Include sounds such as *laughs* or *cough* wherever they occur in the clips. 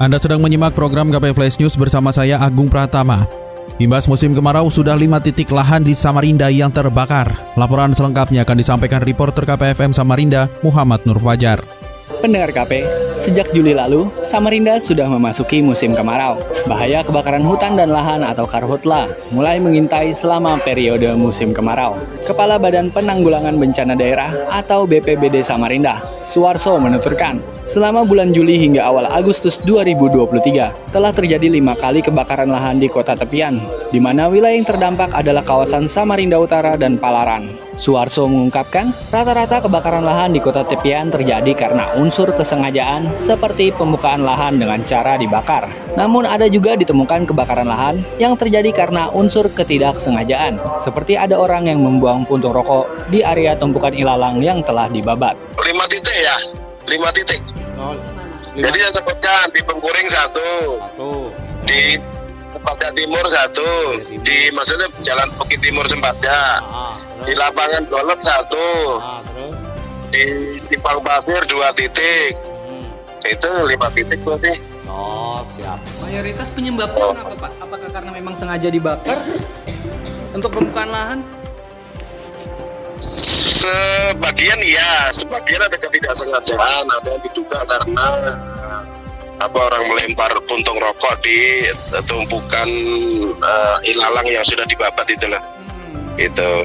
Anda sedang menyimak program KP Flash News bersama saya Agung Pratama. Imbas musim kemarau sudah lima titik lahan di Samarinda yang terbakar. Laporan selengkapnya akan disampaikan reporter KPFM Samarinda, Muhammad Nur Fajar. Pendengar KP, sejak Juli lalu, Samarinda sudah memasuki musim kemarau. Bahaya kebakaran hutan dan lahan atau karhutla mulai mengintai selama periode musim kemarau. Kepala Badan Penanggulangan Bencana Daerah atau BPBD Samarinda, Suarso menuturkan, selama bulan Juli hingga awal Agustus 2023, telah terjadi lima kali kebakaran lahan di kota tepian, di mana wilayah yang terdampak adalah kawasan Samarinda Utara dan Palaran. Suarso mengungkapkan, rata-rata kebakaran lahan di kota tepian terjadi karena unsur kesengajaan seperti pembukaan lahan dengan cara dibakar. Namun ada juga ditemukan kebakaran lahan yang terjadi karena unsur ketidaksengajaan, seperti ada orang yang membuang puntung rokok di area tumpukan ilalang yang telah dibabat. Lima titik ya, lima titik. Oh, Jadi saya sebutkan di Pengkuring satu, satu. di Sempaja Timur satu, di maksudnya Jalan Bukit Timur Sempaja, Ah, di lapangan Dolop satu, Ah, terus. di Simpang Pasir dua titik. Hmm. Itu lima titik berarti. Oh, siap. Mayoritas penyebabnya kenapa Pak? Apakah karena memang sengaja dibakar *laughs* untuk permukaan lahan? Sebagian iya, sebagian ada ketidaksengajaan, ada yang diduga karena eh, apa orang melempar puntung rokok di tumpukan eh, ilalang yang sudah dibabat itulah. Itu.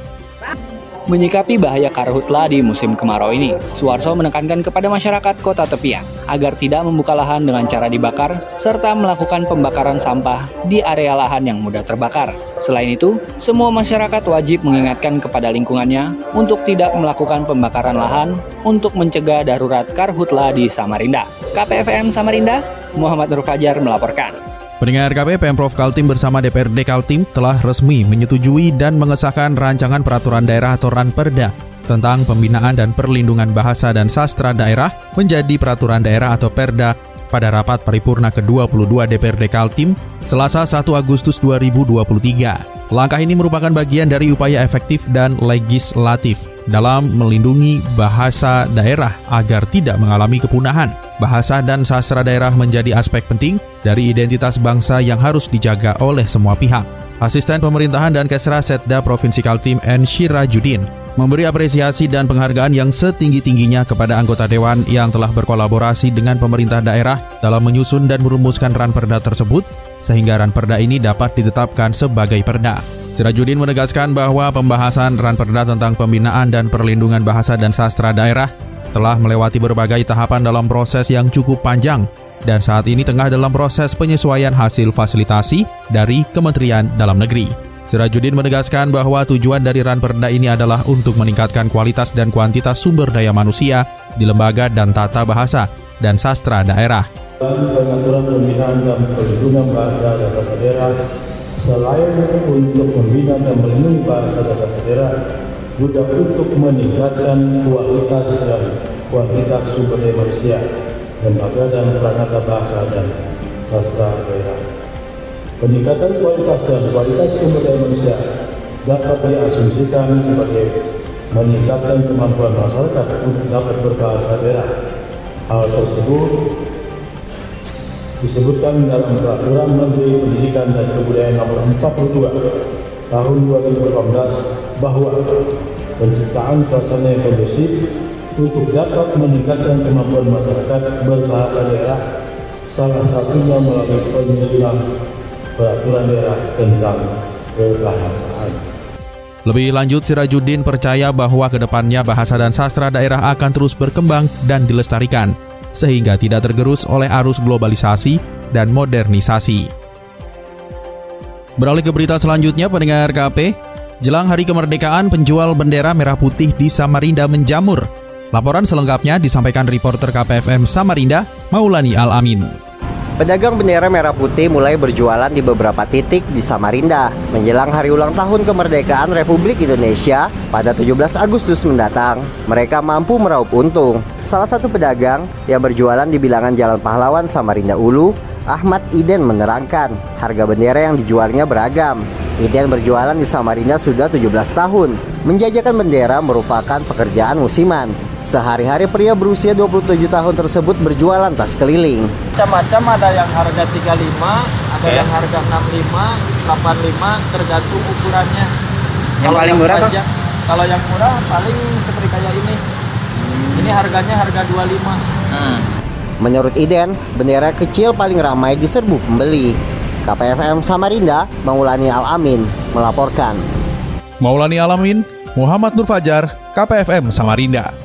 Menyikapi bahaya karhutla di musim kemarau ini, Suarso menekankan kepada masyarakat kota tepian agar tidak membuka lahan dengan cara dibakar serta melakukan pembakaran sampah di area lahan yang mudah terbakar. Selain itu, semua masyarakat wajib mengingatkan kepada lingkungannya untuk tidak melakukan pembakaran lahan untuk mencegah darurat karhutla di Samarinda. KPFM Samarinda, Muhammad Nur Fajar melaporkan. Pendengar KP Pemprov Kaltim bersama DPRD Kaltim telah resmi menyetujui dan mengesahkan rancangan peraturan daerah atau Ranperda tentang pembinaan dan perlindungan bahasa dan sastra daerah menjadi peraturan daerah atau Perda pada rapat paripurna ke-22 DPRD Kaltim Selasa 1 Agustus 2023. Langkah ini merupakan bagian dari upaya efektif dan legislatif dalam melindungi bahasa daerah agar tidak mengalami kepunahan. Bahasa dan sastra daerah menjadi aspek penting dari identitas bangsa yang harus dijaga oleh semua pihak. Asisten Pemerintahan dan Kesra Setda Provinsi Kaltim N. Syirajudin memberi apresiasi dan penghargaan yang setinggi-tingginya kepada anggota dewan yang telah berkolaborasi dengan pemerintah daerah dalam menyusun dan merumuskan ranperda tersebut sehingga ranperda ini dapat ditetapkan sebagai perda. Sirajudin menegaskan bahwa pembahasan ranperda tentang pembinaan dan perlindungan bahasa dan sastra daerah telah melewati berbagai tahapan dalam proses yang cukup panjang dan saat ini tengah dalam proses penyesuaian hasil fasilitasi dari Kementerian Dalam Negeri. Sirajudin menegaskan bahwa tujuan dari Ranperda ini adalah untuk meningkatkan kualitas dan kuantitas sumber daya manusia di lembaga dan tata bahasa dan sastra daerah. pengaturan pembinaan dan perlindungan bahasa dan bahasa daerah selain untuk membina dan melindungi bahasa dan bahasa daerah juga untuk meningkatkan kualitas dan kuantitas sumber daya manusia lembaga dan perangkat bahasa dan sastra daerah. Peningkatan kualitas dan kualitas sumber daya manusia dapat diasumsikan sebagai meningkatkan kemampuan masyarakat untuk dapat berbahasa daerah. Hal tersebut disebutkan dalam peraturan Menteri Pendidikan dan Kebudayaan nomor 42 tahun 2018 bahwa penciptaan suasana yang kondusif untuk dapat meningkatkan kemampuan masyarakat berbahasa daerah salah satunya melalui penyusunan peraturan daerah tentang kebahasaan. Lebih lanjut, Sirajudin percaya bahwa ke depannya bahasa dan sastra daerah akan terus berkembang dan dilestarikan, sehingga tidak tergerus oleh arus globalisasi dan modernisasi. Beralih ke berita selanjutnya, pendengar KP, jelang hari kemerdekaan penjual bendera merah putih di Samarinda menjamur. Laporan selengkapnya disampaikan reporter KPFM Samarinda, Maulani Al-Amin. Pedagang bendera merah putih mulai berjualan di beberapa titik di Samarinda menjelang hari ulang tahun kemerdekaan Republik Indonesia pada 17 Agustus mendatang. Mereka mampu meraup untung. Salah satu pedagang yang berjualan di bilangan Jalan Pahlawan Samarinda Ulu, Ahmad Iden menerangkan harga bendera yang dijualnya beragam. Iden berjualan di Samarinda sudah 17 tahun. Menjajakan bendera merupakan pekerjaan musiman. Sehari-hari pria berusia 27 tahun tersebut berjualan tas keliling. Macam-macam ada yang harga 35, ada yang harga 65, 85 tergantung ukurannya. Yang paling murah, panjang- Kalau yang murah paling seperti kayak ini. Ini harganya harga 25. Menurut Iden, bendera kecil paling ramai diserbu pembeli. KPFM Samarinda, Maulani Al-Amin, melaporkan. Maulani Alamin, Muhammad Nur Fajar, KPFM Samarinda.